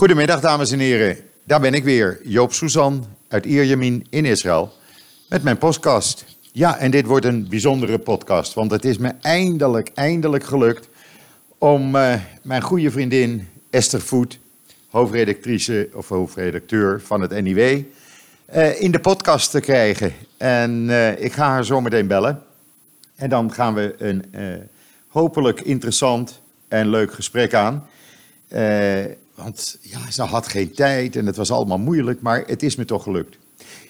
Goedemiddag, dames en heren. Daar ben ik weer, Joop Suzan uit Ierjemien in Israël, met mijn podcast. Ja, en dit wordt een bijzondere podcast, want het is me eindelijk, eindelijk gelukt om uh, mijn goede vriendin Esther Voet, hoofdredactrice of hoofdredacteur van het NIW, uh, eh, in de podcast te krijgen. En uh, ik ga haar zo meteen bellen. En dan gaan we een hopelijk interessant en leuk gesprek aan. Want ja, ze had geen tijd en het was allemaal moeilijk, maar het is me toch gelukt.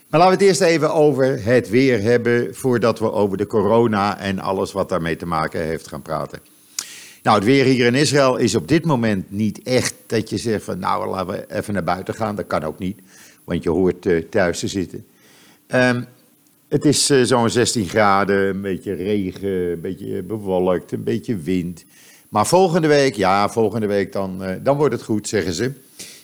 Maar laten we het eerst even over het weer hebben voordat we over de corona en alles wat daarmee te maken heeft gaan praten. Nou, het weer hier in Israël is op dit moment niet echt dat je zegt van nou laten we even naar buiten gaan. Dat kan ook niet, want je hoort uh, thuis te zitten. Um, het is uh, zo'n 16 graden, een beetje regen, een beetje bewolkt, een beetje wind. Maar volgende week, ja, volgende week dan, uh, dan wordt het goed, zeggen ze.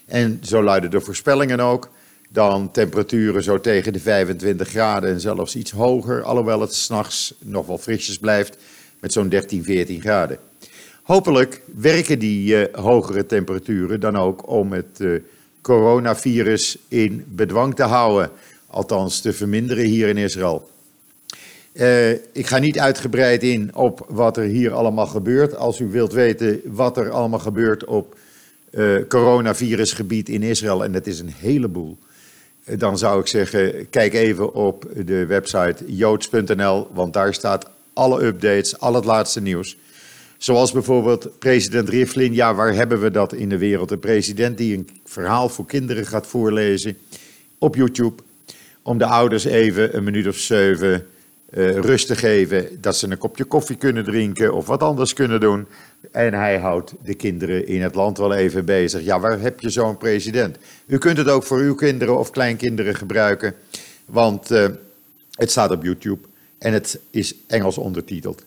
En zo luiden de voorspellingen ook. Dan temperaturen zo tegen de 25 graden en zelfs iets hoger. Alhoewel het s'nachts nog wel frisjes blijft met zo'n 13, 14 graden. Hopelijk werken die uh, hogere temperaturen dan ook om het uh, coronavirus in bedwang te houden. Althans te verminderen hier in Israël. Uh, ik ga niet uitgebreid in op wat er hier allemaal gebeurt. Als u wilt weten wat er allemaal gebeurt op uh, coronavirusgebied in Israël, en dat is een heleboel, uh, dan zou ik zeggen, kijk even op de website joods.nl, want daar staat alle updates, al het laatste nieuws. Zoals bijvoorbeeld president Rivlin, ja, waar hebben we dat in de wereld? Een president die een verhaal voor kinderen gaat voorlezen op YouTube, om de ouders even een minuut of zeven uh, rust te geven, dat ze een kopje koffie kunnen drinken of wat anders kunnen doen. En hij houdt de kinderen in het land wel even bezig. Ja, waar heb je zo'n president? U kunt het ook voor uw kinderen of kleinkinderen gebruiken, want uh, het staat op YouTube en het is Engels ondertiteld.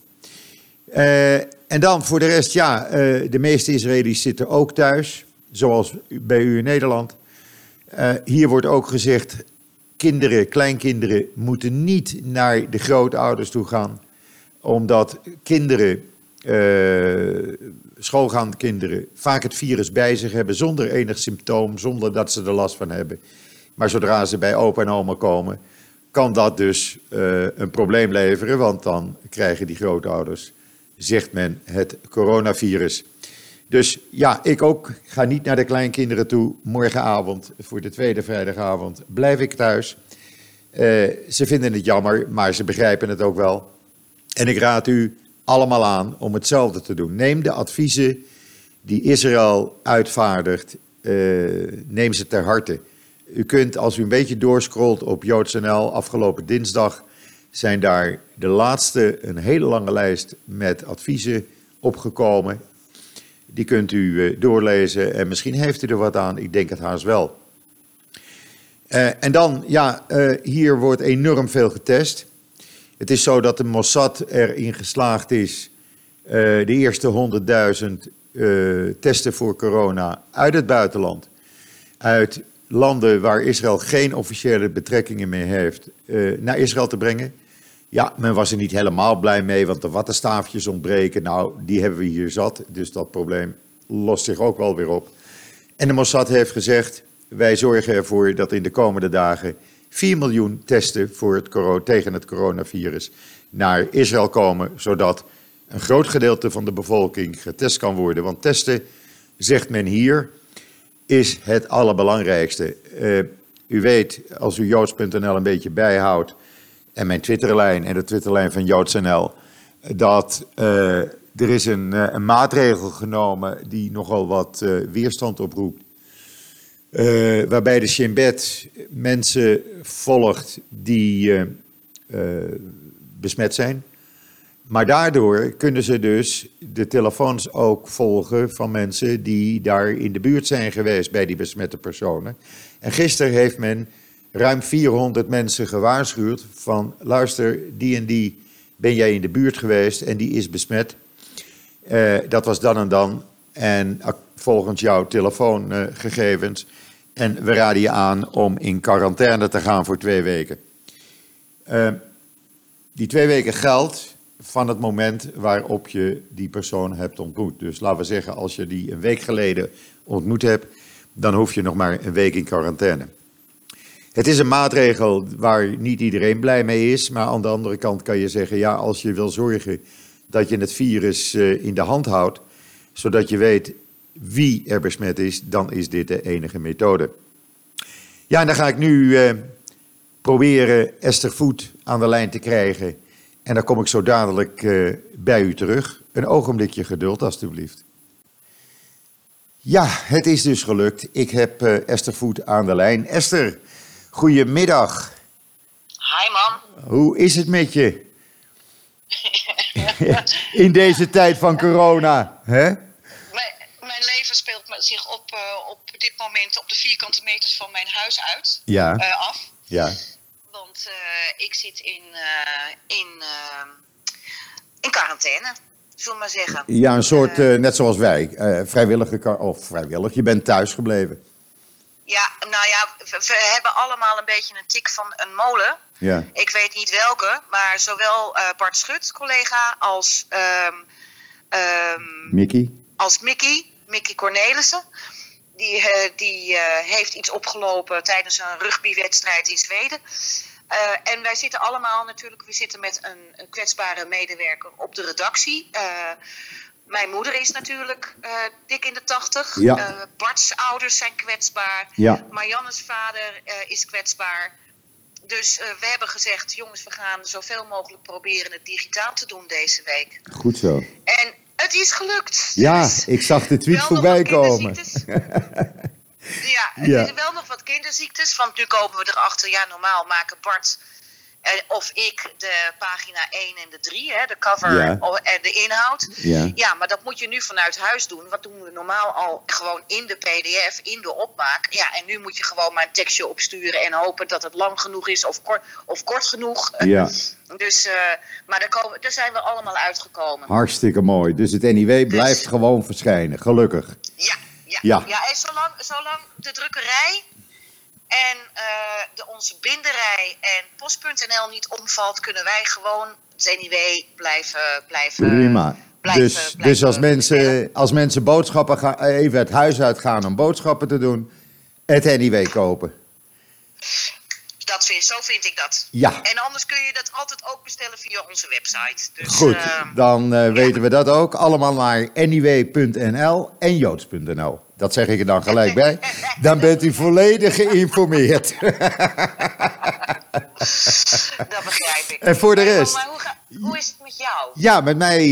Uh, en dan voor de rest, ja, de meeste Israëli's zitten ook thuis, zoals bij u in Nederland. hier wordt ook gezegd, kinderen, kleinkinderen moeten niet naar de grootouders toe gaan, omdat kinderen, uh, schoolgaande kinderen, vaak het virus bij zich hebben zonder enig symptoom, zonder dat ze er last van hebben. Maar zodra ze bij opa en oma komen, kan dat dus uh, een probleem leveren, want dan krijgen die grootouders, zegt men, het coronavirus. Dus ja, ik ook ga niet naar de kleinkinderen toe. Morgenavond, voor de tweede vrijdagavond, blijf ik thuis. Uh, ze vinden het jammer, maar ze begrijpen het ook wel. En ik raad u allemaal aan om hetzelfde te doen. Neem de adviezen die Israël uitvaardigt, uh, neem ze ter harte. U kunt, als u een beetje doorscrollt op JoodsNL, afgelopen dinsdag zijn daar de laatste, een hele lange lijst met adviezen opgekomen. Die kunt u uh, doorlezen en misschien heeft u er wat aan. Ik denk het haast wel. Uh, en dan, ja, uh, hier wordt enorm veel getest. Het is zo dat de Mossad erin geslaagd is de eerste 100.000 testen voor corona uit het buitenland, uit landen waar Israël geen officiële betrekkingen meer heeft, naar Israël te brengen. Ja, men was er niet helemaal blij mee, want de wattenstaafjes ontbreken. Nou, die hebben we hier zat, dus dat probleem lost zich ook wel weer op. En de Mossad heeft gezegd, wij zorgen ervoor dat in de komende dagen 4 miljoen testen voor het, tegen het coronavirus naar Israël komen, zodat een groot gedeelte van de bevolking getest kan worden. Want testen, zegt men hier, is het allerbelangrijkste. Uh, u weet, als u joods.nl een beetje bijhoudt, en mijn Twitterlijn en de Twitterlijn van joods.nl, dat uh, er is een, uh, een, maatregel genomen die nogal wat weerstand oproept. Waarbij de Shin Bet mensen volgt die besmet zijn. Maar daardoor kunnen ze dus de telefoons ook volgen van mensen die daar in de buurt zijn geweest bij die besmette personen. En gisteren heeft men ruim 400 mensen gewaarschuwd van luister, die en die ben jij in de buurt geweest en die is besmet. dat was dan en dan. En volgens jouw telefoongegevens en we raden je aan om in quarantaine te gaan voor twee weken. Uh, die twee weken geldt van het moment waarop je die persoon hebt ontmoet. Dus laten we zeggen, als je die een week geleden ontmoet hebt, dan hoef je nog maar een week in quarantaine. Het is een maatregel waar niet iedereen blij mee is, maar aan de andere kant kan je zeggen, ja, als je wil zorgen dat je het virus eh, in de hand houdt, zodat je weet wie er besmet is, dan is dit de enige methode. Ja, en dan ga ik nu eh, proberen Esther Voet aan de lijn te krijgen. En dan kom ik zo dadelijk eh, bij u terug. Een ogenblikje geduld, alstublieft. Ja, het is dus gelukt. Ik heb Esther Voet aan de lijn. Esther, goedemiddag. Hi man. Hoe is het met je? In deze tijd van corona, hè? Mijn, mijn leven speelt zich op, eh, op dit moment op de vierkante meters van mijn huis uit. Ja, eh, af. ja. Want eh, ik zit in, in, in quarantaine, zullen we maar zeggen. Ja, een soort, net zoals wij, eh, vrijwillige, ka- of vrijwillig, je bent thuis gebleven. Ja, nou ja, we, we hebben allemaal een beetje een tik van een molen. Ja, Ik weet niet welke, maar zowel eh, Bart Schut, collega, als, ehm, Mickey? als Mickey, Mickey Cornelissen. Die, eh, die eh, heeft iets opgelopen tijdens een rugbywedstrijd in Zweden. En wij zitten allemaal natuurlijk, we zitten met een, een kwetsbare medewerker op de redactie. Eh, mijn moeder is natuurlijk eh, dik in de tachtig. Ja. Eh, Bart's ouders zijn kwetsbaar. Ja. Marianne's vader eh, is kwetsbaar. Dus we hebben gezegd, jongens, we gaan zoveel mogelijk proberen het digitaal te doen deze week. Goed zo. En het is gelukt. Ja, Dus- ik zag de tweet voorbij komen. Ja, het Ja. is wel nog wat kinderziektes. Want nu komen we erachter, ja, normaal maken Bart of ik de pagina 1 en de 3, hè, de cover Ja. en de inhoud. Ja. Ja, maar dat moet je nu vanuit huis doen. Wat doen we normaal al gewoon in de PDF, in de opmaak. Ja, en nu moet je gewoon maar een tekstje opsturen en hopen dat het lang genoeg is of kort, of kort genoeg. Ja, Dus, eh, maar daar, komen, daar zijn we allemaal uitgekomen. hartstikke mooi. Dus het NIW blijft gewoon verschijnen, gelukkig. Ja, ja, Ja. ja. en zolang, zolang de drukkerij en eh, de, onze binderij en post.nl niet omvalt, kunnen wij gewoon het NIW blijven. blijven Prima. blijven- Dus, blijven dus als, mensen, als mensen boodschappen gaan, even het huis uitgaan om boodschappen te doen, het NIW kopen. Dat vind, zo vind ik dat. Ja. En anders kun je dat altijd ook bestellen via onze website. Dus, Goed, eh, dan eh, weten we dat ook. Allemaal naar niw.nl en joods.nl. Dat zeg ik er dan gelijk bij. Dan bent u volledig geïnformeerd. dat begrijp ik. En voor de rest? Maar hoe, ga- hoe is het met jou? Ja, met mij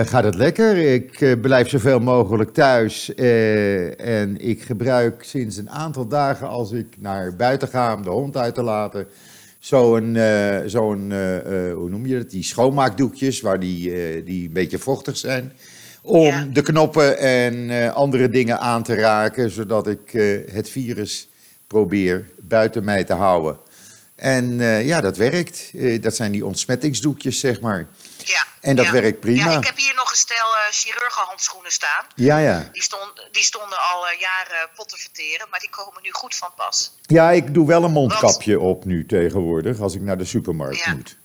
eh, gaat het lekker. Ik eh, blijf zoveel mogelijk thuis. eh, en ik gebruik sinds een aantal dagen, als ik naar buiten ga om de hond uit te laten, zo'n, zo'n hoe noem je dat, die schoonmaakdoekjes, waar die, die een beetje vochtig zijn. Om Ja. de knoppen en eh, andere dingen aan te raken, zodat ik eh, het virus probeer buiten mij te houden. En eh, ja, dat werkt. Dat zijn die ontsmettingsdoekjes, zeg maar. Ja, En dat ja. werkt prima. Ja, ik heb hier nog een stel chirurgenhandschoenen staan. Ja, ja. Die, stond, die stonden al jaren pot te verteren, maar die komen nu goed van pas. Ja, ik doe wel een mondkapje op nu tegenwoordig als ik naar de supermarkt Ja. moet.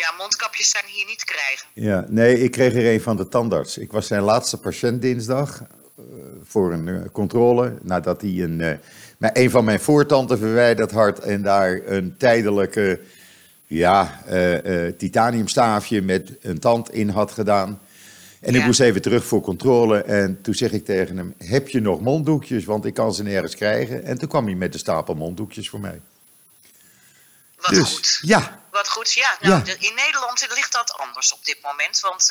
Ja, mondkapjes zijn hier niet te krijgen. Ja, nee, ik kreeg er een van de tandarts. Ik was zijn laatste patiënt dinsdag eh, voor een eh, controle. Nadat hij een, maar een van mijn voortanden verwijderd had en daar een tijdelijke ja, titaniumstaafje met een tand in had gedaan. En ik moest even terug voor controle. En toen zeg ik tegen hem: Heb je nog monddoekjes? Want ik kan ze nergens krijgen. En toen kwam hij met de stapel monddoekjes voor mij. Wat dus goed. ja, Wat goed, ja. Nou, Ja. in Nederland ligt dat anders op dit moment. Want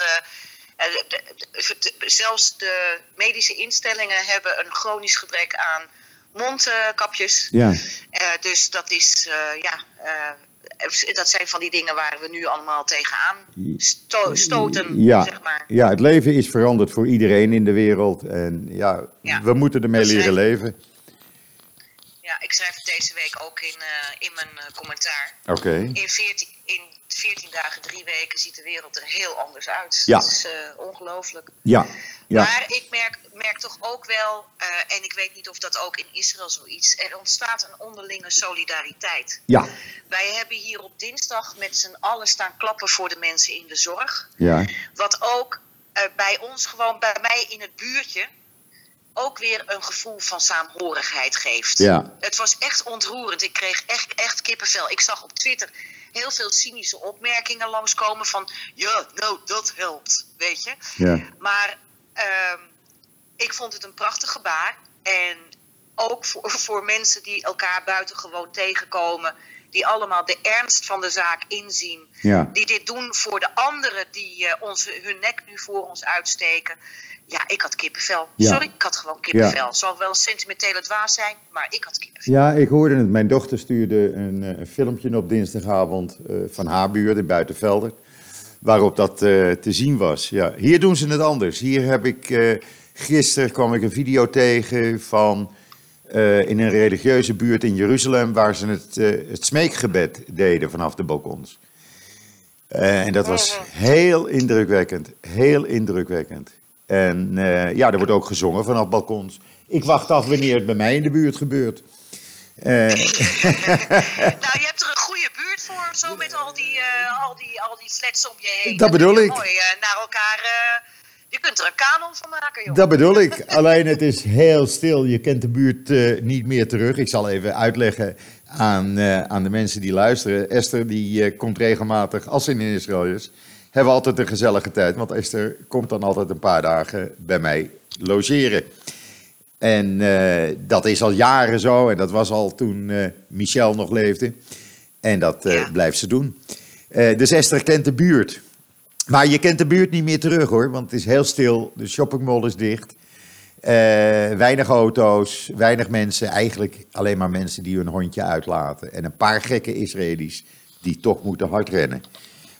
eh, eh, zelfs de medische instellingen hebben een chronisch gebrek aan mondkapjes. ja. Eh, dus dat is, ja, dat zijn van die dingen waar we nu allemaal tegenaan sto- stoten, Ja, zeg maar. ja, het leven is veranderd voor iedereen in de wereld. En ja, Ja. we moeten ermee leren leven. Ja, ik schrijf het deze week ook in, eh, in mijn eh, commentaar. Oké. In 14, in 14 dagen, drie weken ziet de wereld er heel anders uit. Ja. Dat is eh, ongelooflijk. Ja, ja. Maar ik merk, merk toch ook wel, en ik weet niet of dat ook in Israël zoiets, er ontstaat een onderlinge solidariteit. Ja, Wij hebben hier op dinsdag met z'n allen staan klappen voor de mensen in de zorg. ja. Wat ook bij ons, gewoon bij mij in het buurtje, ook weer een gevoel van saamhorigheid geeft. Ja. Het was echt ontroerend. Ik kreeg echt, echt kippenvel. Ik zag op Twitter heel veel cynische opmerkingen langskomen van... Ja, nou, dat helpt, weet je. Ja. Maar ehm, ik vond het een prachtig gebaar. En ook voor, voor mensen die elkaar buitengewoon tegenkomen... die allemaal de ernst van de zaak inzien... Ja. die dit doen voor de anderen die eh, onze, hun nek nu voor ons uitsteken... Ja, ik had kippenvel. Ja. Sorry, ik had gewoon kippenvel. Het zal wel een sentimentele dwaas zijn, maar ik had kippenvel. Ja, ik hoorde het. Mijn dochter stuurde een, eh, een filmpje op dinsdagavond eh, van haar buurt in Buitenvelder. Waarop dat te zien was. Ja, hier doen ze het anders. Hier heb ik, gisteren kwam ik een video tegen van eh, in een religieuze buurt in Jeruzalem. Waar ze het, eh, het smeekgebed deden vanaf de balkons. Eh, en dat was heel indrukwekkend. Heel indrukwekkend. En ja, er wordt ook gezongen vanaf balkons. Ik wacht af wanneer het bij mij in de buurt gebeurt. Nou, je hebt er een goede buurt voor, zo met al die, al die, al die flats om je heen. Dat kun bedoel ik. Mooi naar elkaar. Je kunt er een kanon van maken, joh. dat bedoel ik. Alleen het is heel stil. Je kent de buurt eh, niet meer terug. Ik zal even uitleggen aan, eh, aan de mensen die luisteren. Esther die eh, komt regelmatig, als ze in Israël is, hebben we altijd een gezellige tijd. Want Esther komt dan altijd een paar dagen bij mij logeren. En dat is al jaren zo. En dat was al toen Michel nog leefde. En dat Ja. blijft ze doen. Dus Esther kent de buurt. Maar je kent de buurt niet meer terug hoor. Want het is heel stil. De shoppingmall is dicht. Eh, weinig auto's, weinig mensen. Eigenlijk alleen maar mensen die hun hondje uitlaten. En een paar gekke Israëli's die toch moeten hardrennen.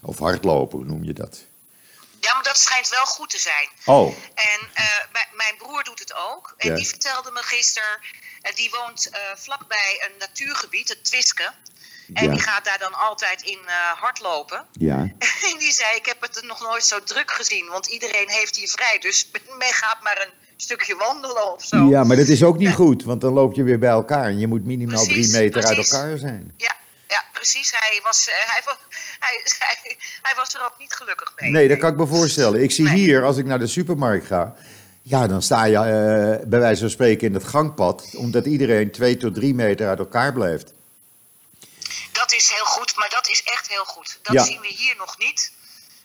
Of hardlopen, hoe noem je dat? Ja, maar dat schijnt wel goed te zijn. Oh, En eh, mijn- broer doet het ook. En Ja. die vertelde me gisteren, eh, die woont vlakbij een natuurgebied, het Twiske. En Ja. die gaat daar dan altijd in eh, hardlopen. ja. En die zei, ik heb het nog nooit zo druk gezien, want iedereen heeft hier vrij. Dus men gaat maar een stukje wandelen of zo. Ja, maar dat is ook niet goed. Want dan loop je weer bij elkaar. En je moet minimaal Precies, drie meter uit elkaar zijn. Ja, ja, precies. Hij was, eh, hij, hij, hij, hij was er ook niet gelukkig mee. Nee, dat kan ik me voorstellen. Ik zie Nee. hier, als ik naar de supermarkt ga. Ja, dan sta je eh, bij wijze van spreken in het gangpad. Omdat iedereen twee tot drie meter uit elkaar blijft. Dat is heel goed, maar dat is echt heel goed. Dat Ja. zien we hier nog niet.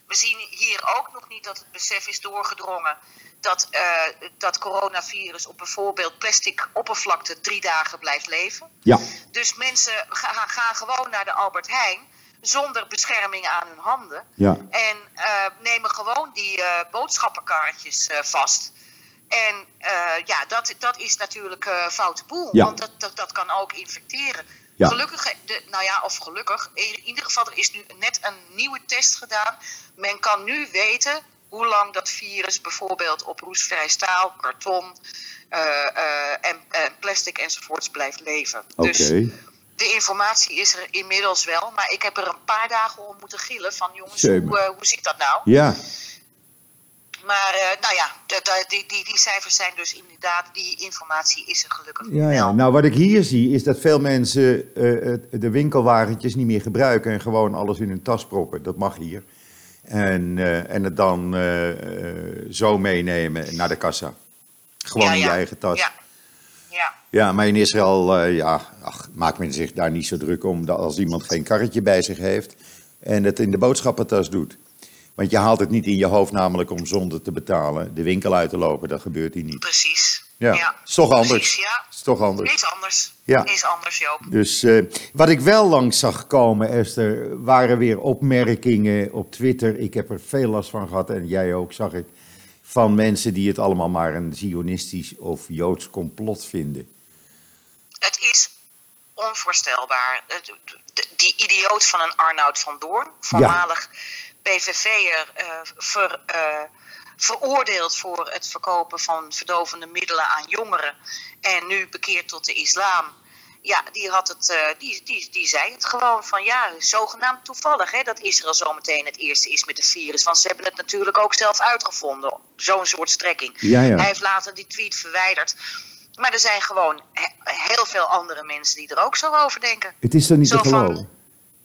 We zien hier ook nog niet dat het besef is doorgedrongen dat eh, dat coronavirus op bijvoorbeeld plastic oppervlakte drie dagen blijft leven. Ja, Dus mensen gaan, gaan gewoon naar de Albert Heijn zonder bescherming aan hun handen. ja, En eh, nemen gewoon die eh, boodschappenkaartjes vast. En ja, dat, dat is natuurlijk foute boel. Ja. Want dat, dat, dat kan ook infecteren. Ja. Gelukkig, de, nou ja, of gelukkig. In ieder geval, er is nu net een nieuwe test gedaan. Men kan nu weten hoe lang dat virus bijvoorbeeld op roestvrij staal, karton eh, eh, en, en plastic enzovoorts blijft leven. oké. Dus de informatie is er inmiddels wel, maar ik heb er een paar dagen om moeten gillen van jongens, hoe, eh, hoe zit dat nou? Ja, Maar eh, nou ja, die, die, die cijfers zijn dus inderdaad, die informatie is er gelukkig ja, ja. Nou, wat ik hier zie is dat veel mensen eh, de winkelwagentjes niet meer gebruiken. En gewoon alles in hun tas proppen. Dat mag hier. En, eh, en het dan zo meenemen naar de kassa. Gewoon Ja, in je eigen tas. Ja, ja. Ja, maar in Israël ja, ach, maakt men zich daar niet zo druk om dat als iemand geen karretje bij zich heeft en het in de boodschappentas doet. Want je haalt het niet in je hoofd namelijk om zonder te betalen de winkel uit te lopen. Dat gebeurt hier niet. precies. Ja, is toch anders. Precies, ja. Is toch anders. Is anders. Ja. Is anders, Joop. Dus eh, wat ik wel langs zag komen, Esther, waren weer opmerkingen op Twitter. Ik heb er veel last van gehad en jij ook, zag ik. Van mensen die het allemaal maar een zionistisch of joods complot vinden. Het is onvoorstelbaar. Die idioot van een Arnoud van Doorn, voormalig PVV'er, eh, ver, eh, veroordeeld voor het verkopen van verdovende middelen aan jongeren en nu bekeerd tot de islam. Ja, die, had het, eh, die, die, die zei het gewoon van ja, zogenaamd toevallig hè, dat Israël zometeen het eerste is met het virus. Want ze hebben het natuurlijk ook zelf uitgevonden, zo'n soort strekking. Ja, ja. Hij heeft later die tweet verwijderd. Maar er zijn gewoon he- heel veel andere mensen die er ook zo over denken. Het is er niet Zo te van- geloven.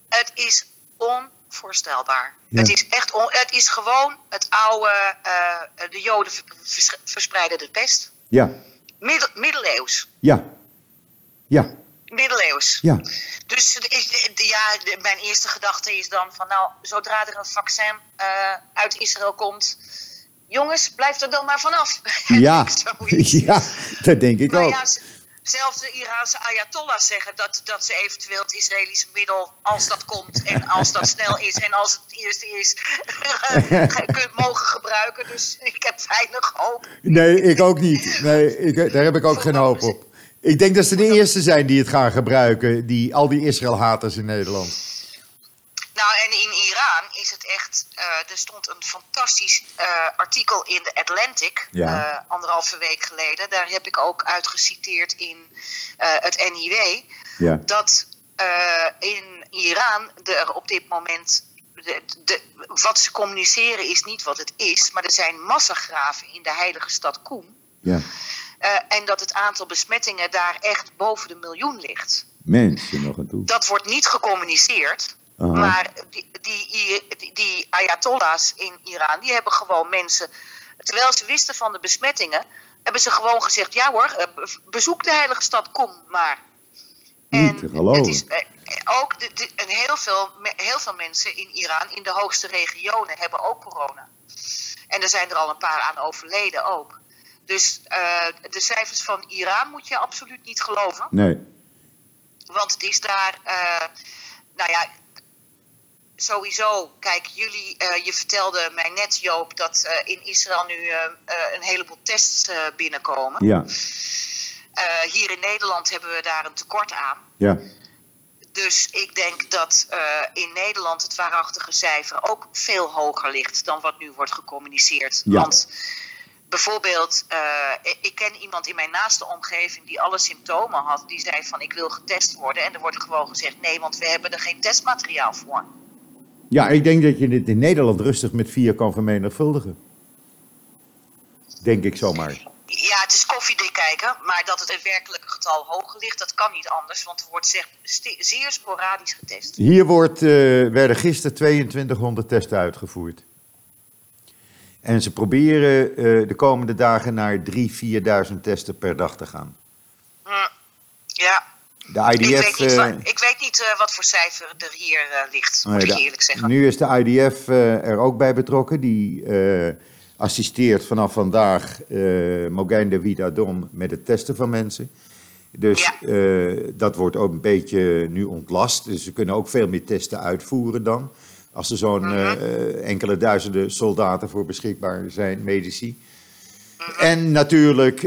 Het is onvoorstelbaar. Ja. Het is echt on- het is gewoon het oude, eh, de Joden ver- vers- verspreiden de pest. Ja, Middel, middeleeuws. Ja. Ja. Middeleeuws. Ja. Dus ja, mijn eerste gedachte is dan van nou, zodra er een vaccin eh, uit Israël komt, jongens, blijf er dan maar vanaf. Ja. Ja, dat denk ik Maar ook. ja, zelfs de Iraanse Ayatollahs zeggen dat, dat ze eventueel het Israëlische middel, als dat komt en als dat snel is en als het eerste is, kunt mogen gebruiken. Dus ik heb weinig hoop. Nee, ik ook niet. Nee, ik, daar heb ik ook geen hoop op. Ik denk dat ze de eerste zijn die het gaan gebruiken, die, al die Israël-haters in Nederland. Nou, en in Iran is het echt. eh, er stond een fantastisch eh, artikel in de Atlantic. Ja. eh, anderhalve week geleden. Daar heb ik ook uitgeciteerd in het NIW. Ja. Dat in Iran er op dit moment. De, de, wat ze communiceren is niet wat het is. Maar er zijn massagraven in de heilige stad Qum. Ja. en dat het aantal besmettingen daar echt boven de miljoen ligt. Mensen nog aan toe. Dat wordt niet gecommuniceerd. Maar die, die, die, die Ayatollahs in Iran, die hebben gewoon mensen. Terwijl ze wisten van de besmettingen, hebben ze gewoon gezegd: ja hoor, eh, be- bezoek de heilige stad, kom maar. Niet geloven. het is eh, ook de, de- en heel, veel, heel veel mensen in Iran, in de hoogste regionen, hebben ook corona. En er zijn er al een paar aan overleden ook. Dus eh, de cijfers van Iran moet je absoluut niet geloven. Nee. Want het is daar, nou ja, sowieso. Kijk, jullie, eh, je vertelde mij net, Joop, dat eh, in Israël nu eh, een heleboel tests binnenkomen. Ja. Hier in Nederland hebben we daar een tekort aan. Ja. Dus ik denk dat in Nederland het waarachtige cijfer ook veel hoger ligt dan wat nu wordt gecommuniceerd. Ja. Want bijvoorbeeld, ik ken iemand in mijn naaste omgeving die alle symptomen had. Die zei van ik wil getest worden. En er wordt gewoon gezegd nee, want we hebben er geen testmateriaal voor. Ja, ik denk dat je dit in Nederland rustig met vier kan vermenigvuldigen. Denk ik zomaar. Ja, het is koffiedik kijken, maar dat het werkelijke getal hoger ligt, dat kan niet anders. Want er wordt zeg, zeer sporadisch getest. Hier wordt, eh, werden gisteren 2200 testen uitgevoerd. En ze proberen eh, de komende dagen naar 3.000, 4.000 testen per dag te gaan. Hm, Ja, De ik IDF. weet niet, eh, wa- ik weet niet eh, wat voor cijfer er hier eh, ligt, moet nee, ik eerlijk zeggen. nu is de IDF er ook bij betrokken. Die assisteert vanaf vandaag Mogain David Adon met het testen van mensen. Dus Ja. dat wordt ook een beetje nu ontlast. Dus ze kunnen ook veel meer testen uitvoeren dan. Als er zo'n Mhm. enkele duizenden soldaten voor beschikbaar zijn, medici. En natuurlijk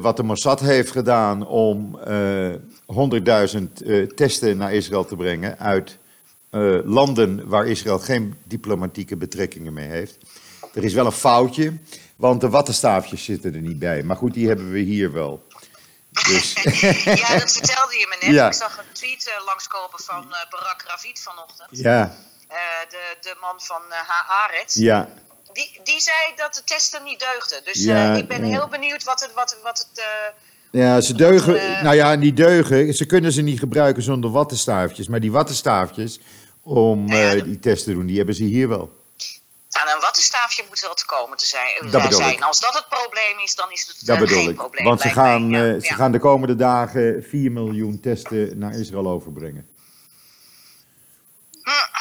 wat de Mossad heeft gedaan om 100.000 eh, testen naar Israël te brengen uit eh, landen waar Israël geen diplomatieke betrekkingen mee heeft. Er is wel een foutje, want de wattenstaafjes zitten er niet bij. Maar goed, die hebben we hier wel. Dus, ja, dat vertelde je me net. Ja. Ik zag een tweet eh, langskomen van Barak Ravid vanochtend. ja, de, de man van Haaretz. ja, Die, die zei dat de testen niet deugden. Dus Ja, ik ben heel benieuwd wat het... Wat, wat het ja, ze deugen. eh, nou ja, die deugen. Ze kunnen ze niet gebruiken zonder wattenstaafjes. Maar die wattenstaafjes om ja, eh, die test te doen, die hebben ze hier wel. aan een wattenstaafje moet wel te komen te zijn. Dat zijn. ik. Als dat het probleem is, dan is het Dat bedoel geen ik. probleem. Want ze mij. gaan, Ja, eh, ja. ze gaan de komende dagen 4 miljoen testen naar Israël overbrengen.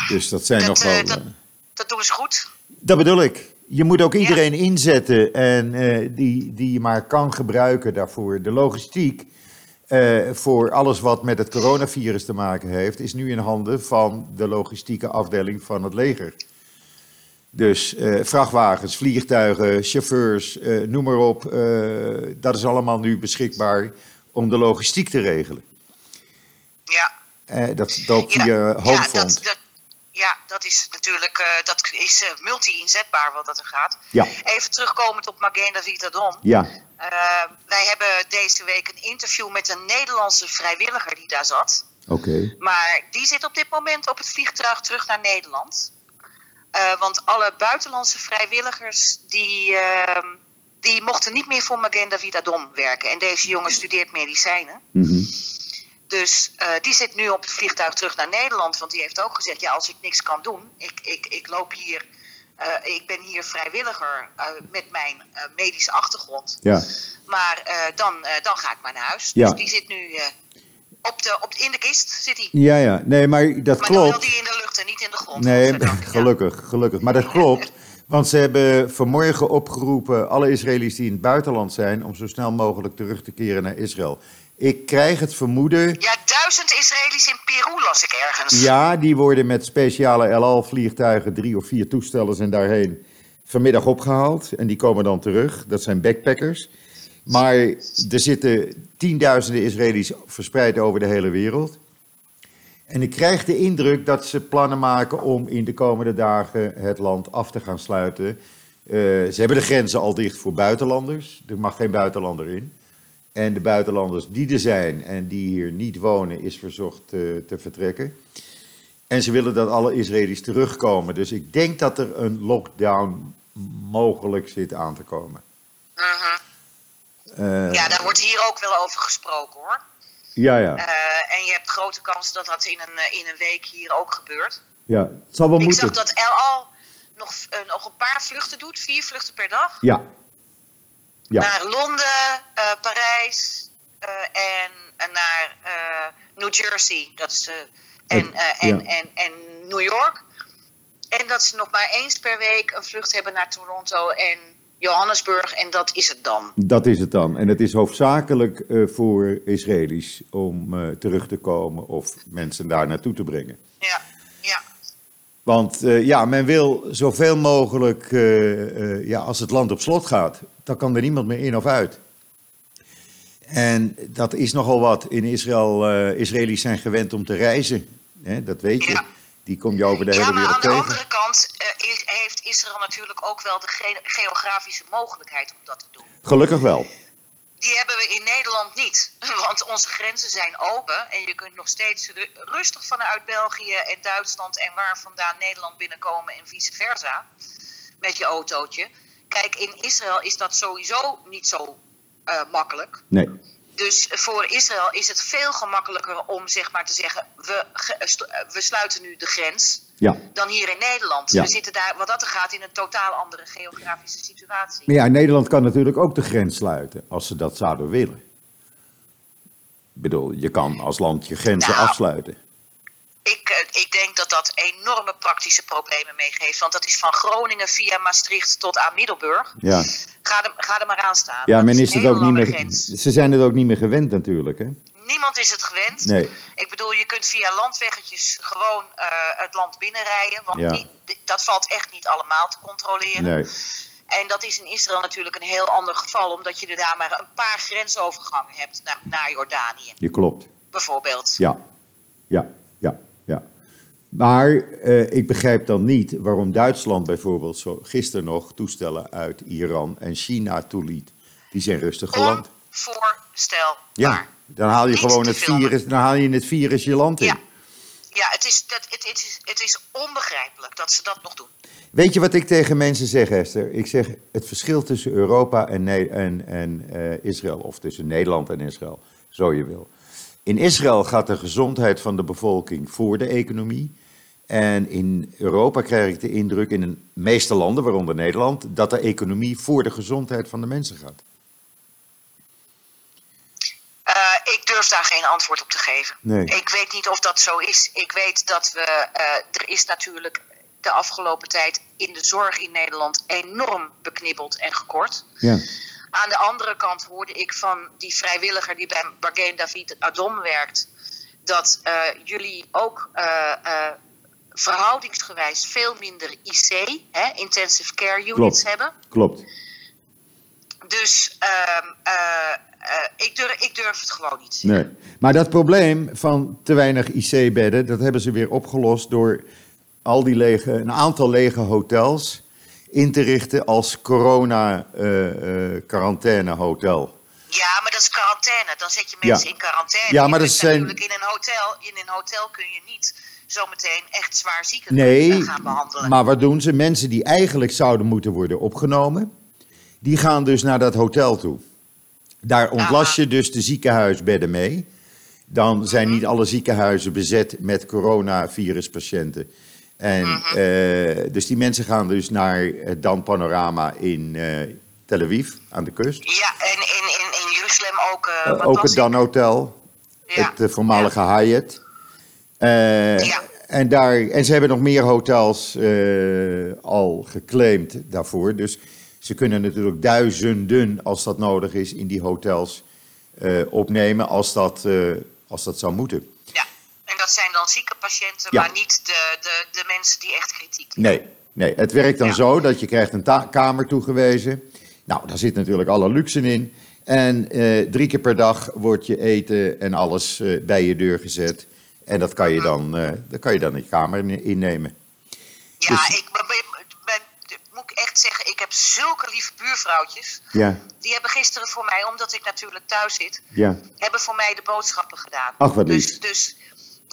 Dus dat zijn Dat, nog wel. dat- Dat doen ze goed. Dat bedoel ik. Je moet ook iedereen inzetten en eh, die, die je maar kan gebruiken daarvoor. De logistiek eh, voor alles wat met het coronavirus te maken heeft, is nu in handen van de logistieke afdeling van het leger. Dus eh, vrachtwagens, vliegtuigen, chauffeurs, noem maar op. dat is allemaal nu beschikbaar om de logistiek te regelen. Ja. Dat loopt via ja, Homefront. dat, dat, ja, dat is natuurlijk eh, dat is, eh, multi-inzetbaar wat dat er gaat. Ja, Even terugkomend op Maguen David Adon. ja, Eh, wij hebben deze week een interview met een Nederlandse vrijwilliger die daar zat. oké. Maar die zit op dit moment op het vliegtuig terug naar Nederland. Want alle buitenlandse vrijwilligers die, ehm, die mochten niet meer voor Maguen David Adon werken. En deze jongen studeert medicijnen. Mhm. Dus eh, die zit nu op het vliegtuig terug naar Nederland. Want die heeft ook gezegd: ja, als ik niks kan doen, ik, ik, ik loop hier eh, ik ben hier vrijwilliger eh, met mijn medische achtergrond. Ja. Maar dan, dan ga ik maar naar huis. Ja. Dus die zit nu op de, op, in de kist. Zit hij. Ja, ja. Nee, maar dat Maar dan klopt. die in de lucht en niet in de grond. Nee. Ja. gelukkig, gelukkig. Maar dat klopt. Want ze hebben vanmorgen opgeroepen alle Israëli's die in het buitenland zijn om zo snel mogelijk terug te keren naar Israël. Ik krijg het vermoeden, Ja, duizend Israëli's in Peru las ik ergens. ja, die worden met speciale El Al vliegtuigen, drie of vier toestellen zijn daarheen vanmiddag opgehaald. En die komen dan terug. Dat zijn backpackers. Maar er zitten tienduizenden Israëli's verspreid over de hele wereld. En ik krijg de indruk dat ze plannen maken om in de komende dagen het land af te gaan sluiten. Eh, ze hebben de grenzen al dicht voor buitenlanders. Er mag geen buitenlander in. En de buitenlanders die er zijn en die hier niet wonen, is verzocht eh, te vertrekken. En ze willen dat alle Israëli's terugkomen. Dus ik denk dat er een lockdown mogelijk zit aan te komen. Mhm. Eh, Ja, daar wordt hier ook wel over gesproken hoor. ja, ja, Eh, en je hebt grote kans dat dat in een, in een week hier ook gebeurt. ja. Het zal wel Ik moeten. zag dat El Al nog, nog een paar vluchten doet, vier vluchten per dag. Ja. Ja. Naar Londen, eh, Parijs eh, en, naar eh, New Jersey. Dat is, en, en, en, en New York. En dat ze nog maar eens per week een vlucht hebben naar Toronto en Johannesburg. En dat is het dan. Dat is het dan. En het is hoofdzakelijk voor Israëli's om terug te komen of mensen daar naartoe te brengen. Ja. Want eh, ja, men wil zoveel mogelijk, eh, eh, ja, als het land op slot gaat, dan kan er niemand meer in of uit. En dat is nogal wat. In Israël, Israëli's zijn gewend om te reizen. Hè, dat weet je. Ja. Die kom je over de Ja, hele maar aan wereld de tegen. andere kant heeft Israël natuurlijk ook wel de ge- geografische mogelijkheid om dat te doen. Gelukkig wel. Die hebben we in Nederland niet. Want onze grenzen zijn open. En je kunt nog steeds ru- rustig vanuit België en Duitsland en waar vandaan Nederland binnenkomen en vice versa. Met je autootje. Kijk, in Israël is dat sowieso niet zo eh, makkelijk. Nee. Dus voor Israël is het veel gemakkelijker om zeg maar te zeggen: we, eh, eh, we sluiten nu de grens. Ja. Dan hier in Nederland. Ja. We zitten daar, wat dat er gaat, in een totaal andere geografische situatie. Maar ja, Nederland kan natuurlijk ook de grens sluiten als ze dat zouden willen. Ik bedoel, je kan als land je grenzen Nou. afsluiten. Ik, eh, ik denk dat dat enorme praktische problemen meegeeft. Want dat is van Groningen via Maastricht tot aan Middelburg. Ja, Ga er, ga er maar aan staan. ja Dat men is het ook niet meer. Ze zijn het ook niet meer gewend natuurlijk, hè? Niemand is het gewend. Nee. Ik bedoel, je kunt via landweggetjes gewoon eh, het land binnenrijden. Want Ja. dat valt echt niet allemaal te controleren. Nee. En dat is in Israël natuurlijk een heel ander geval. Omdat je er daar maar een paar grensovergangen hebt naar, naar Jordanië, Je klopt. bijvoorbeeld. Ja, ja, ja, ja. Maar eh, ik begrijp dan niet waarom Duitsland bijvoorbeeld zo gisteren nog toestellen uit Iran en China toeliet. Die zijn rustig geland. Onvoorstelbaar. Ja, dan haal je Niet gewoon het filmen. virus, dan haal je het virus je land in. Ja, ja het, is, dat, het, het, is, het is onbegrijpelijk dat ze dat nog doen. Weet je wat ik tegen mensen zeg, Esther? Ik zeg het verschil tussen Europa en, Ne- en, en eh, Israël, of tussen Nederland en Israël, zo je wil. In Israël gaat de gezondheid van de bevolking voor de economie. En in Europa krijg ik de indruk, in de meeste landen, waaronder Nederland, dat de economie voor de gezondheid van de mensen gaat. Eh, ik durf daar geen antwoord op te geven. Nee. Ik weet niet of dat zo is. Ik weet dat we. eh, er is natuurlijk de afgelopen tijd in de zorg in Nederland enorm beknibbeld en gekort. Ja, Aan de andere kant hoorde ik van die vrijwilliger die bij Bargain David Adom werkt. dat eh, jullie ook verhoudingsgewijs veel minder IC, hè, intensive care units, Klopt. hebben. klopt. Dus ehm, eh, eh, ik, durf, ik durf het gewoon niet. Nee. Maar dat probleem van te weinig IC-bedden, dat hebben ze weer opgelost door al die lege, een aantal lege hotels in te richten als corona-quarantaine-hotel. Ja, maar dat is quarantaine. Dan zet je mensen Ja. in quarantaine. Ja, Je maar dat zijn- natuurlijk in een hotel. In een hotel kun je niet zometeen echt zwaar zieken Nee, gaan behandelen. maar wat doen ze? Mensen die eigenlijk zouden moeten worden opgenomen, die gaan dus naar dat hotel toe. Daar ontlast je dus de ziekenhuisbedden mee. Dan zijn niet alle ziekenhuizen bezet met coronaviruspatiënten. En, Mhm. eh, dus die mensen gaan dus naar het Dan Panorama in eh, Tel Aviv, aan de kust. Ja, en in, in, in Jeruzalem ook. eh, ook het Dan Hotel, Ja. het voormalige Hyatt. Ja. en, daar, en ze hebben nog meer hotels al geclaimd daarvoor. Dus ze kunnen natuurlijk duizenden, als dat nodig is, in die hotels eh, opnemen als dat, eh, als dat zou moeten. Ja, en dat zijn dan zieke patiënten, Ja. maar niet de, de, de mensen die echt kritiek Nee, nee, het werkt dan Ja. zo dat je krijgt een kamer toegewezen. Nou, daar zit natuurlijk alle luxe in. En eh, drie keer per dag wordt je eten en alles bij je deur gezet. En dat kan je dan, eh dat kan je dan in je kamer in- innemen. Ja, Dus- ik echt zeggen, ik heb zulke lieve buurvrouwtjes. Ja, Die hebben gisteren voor mij, omdat ik natuurlijk thuis zit, ja. hebben voor mij de boodschappen gedaan. Ach, wat lief. Dus, dus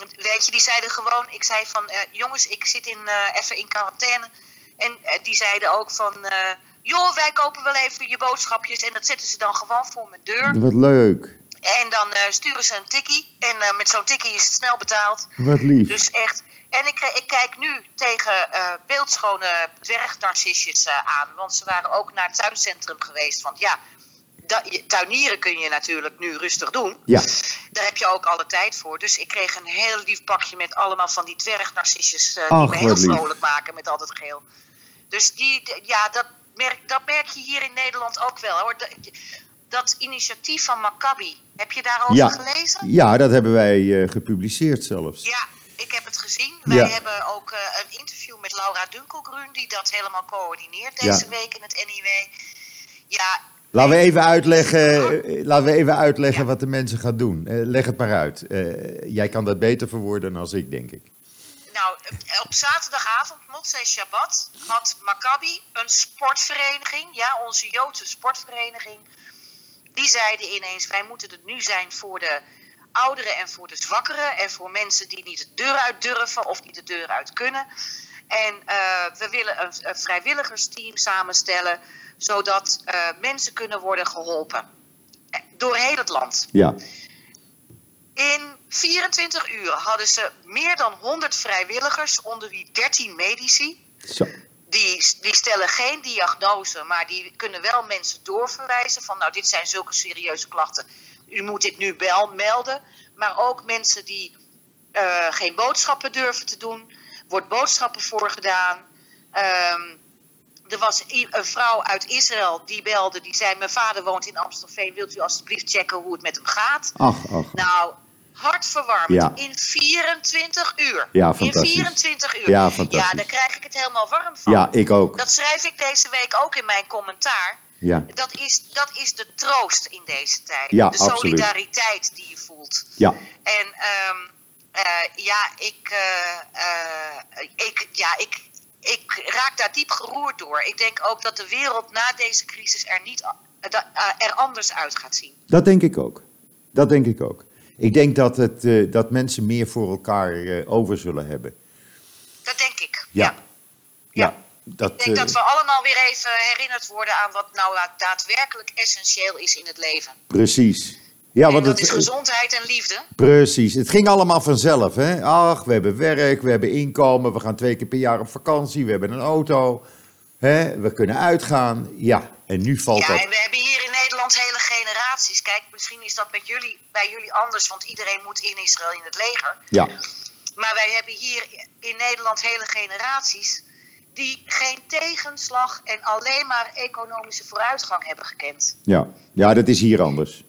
weet je, die zeiden gewoon, ik zei van, eh, jongens, ik zit in, eh, even in quarantaine. En eh, die zeiden ook van, joh, wij kopen wel even je boodschapjes. En dat zetten ze dan gewoon voor mijn deur. Wat leuk. En dan sturen ze een tikkie. En met zo'n tikkie is het snel betaald. Wat lief. Dus echt. En ik, ik kijk nu tegen eh, beeldschone dwergnarcissjes eh, aan. Want ze waren ook naar het tuincentrum geweest. Want ja, tuinieren kun je natuurlijk nu rustig doen. Ja, Daar heb je ook alle tijd voor. Dus ik kreeg een heel lief pakje met allemaal van die dwergnarcissjes. eh die me heel lief. vrolijk maken met al dat geel. Dus die, ja, dat merk, dat merk je hier in Nederland ook wel hoor. Dat, dat initiatief van Maccabi, heb je daarover Ja. gelezen? ja dat hebben wij eh, gepubliceerd zelfs. Ja, ik heb het gezien. Ja. Wij hebben ook eh, een interview met Laura Dunkelgroen, die dat helemaal coördineert deze Ja. week in het NIW. Ja, Laten we even uitleggen, eh, laten we even uitleggen Ja. wat de mensen gaan doen. Eh, leg het maar uit. Eh, jij kan dat beter verwoorden dan ik, denk ik. nou, eh, op zaterdagavond, Motzei Shabbat, had Maccabi een sportvereniging, ja, onze Joodse sportvereniging. Die zeiden ineens, wij moeten het nu zijn voor de ouderen en voor de zwakkeren en voor mensen die niet de deur uit durven of niet de deur uit kunnen. En eh, we willen een, een vrijwilligersteam samenstellen, zodat eh, mensen kunnen worden geholpen. Eh, Door heel het land. Ja, In 24 uur hadden ze meer dan 100 vrijwilligers, onder wie 13 medici. zo. Die, die stellen geen diagnose, maar die kunnen wel mensen doorverwijzen van nou dit zijn zulke serieuze klachten. U moet dit nu wel melden. Maar ook mensen die eh, geen boodschappen durven te doen, wordt boodschappen voor gedaan. Ehm, er was een vrouw uit Israël die belde, die zei mijn vader woont in Amstelveen, wilt u alstublieft checken hoe het met hem gaat? Ach, ach. Nou, hartverwarmend. Ja. In 24 uur. Ja, In fantastisch. 24 uur. Ja, fantastisch. Ja, daar krijg ik het helemaal warm van. Ja, ik ook. Dat schrijf ik deze week ook in mijn commentaar. Ja, Dat is, dat is de troost in deze tijd. Ja, de absoluut. solidariteit die je voelt. ja, En ehm, eh, ja, ik, eh, eh, ik, ja ik, ik raak daar diep geroerd door. Ik denk ook dat de wereld na deze crisis er, niet, er anders uit gaat zien. dat denk ik ook. Dat denk ik ook. Ik denk dat, het, dat mensen meer voor elkaar over zullen hebben. Dat denk ik. Ja. ja. Ja, dat, Ik denk eh, dat we allemaal weer even herinnerd worden aan wat nou daadwerkelijk essentieel is in het leven. precies. Ja, en want dat het, is gezondheid en liefde. Precies, het ging allemaal vanzelf. Hè? Ach, we hebben werk, we hebben inkomen, we gaan twee keer per jaar op vakantie, we hebben een auto, hè? we kunnen uitgaan. Ja, en nu valt Ja, dat. en we hebben hier in Nederland hele generaties. Kijk, misschien is dat met jullie, bij jullie anders, want iedereen moet in Israël in het leger. Ja, Maar wij hebben hier in Nederland hele generaties die geen tegenslag en alleen maar economische vooruitgang hebben gekend. ja. ja, dat is hier anders.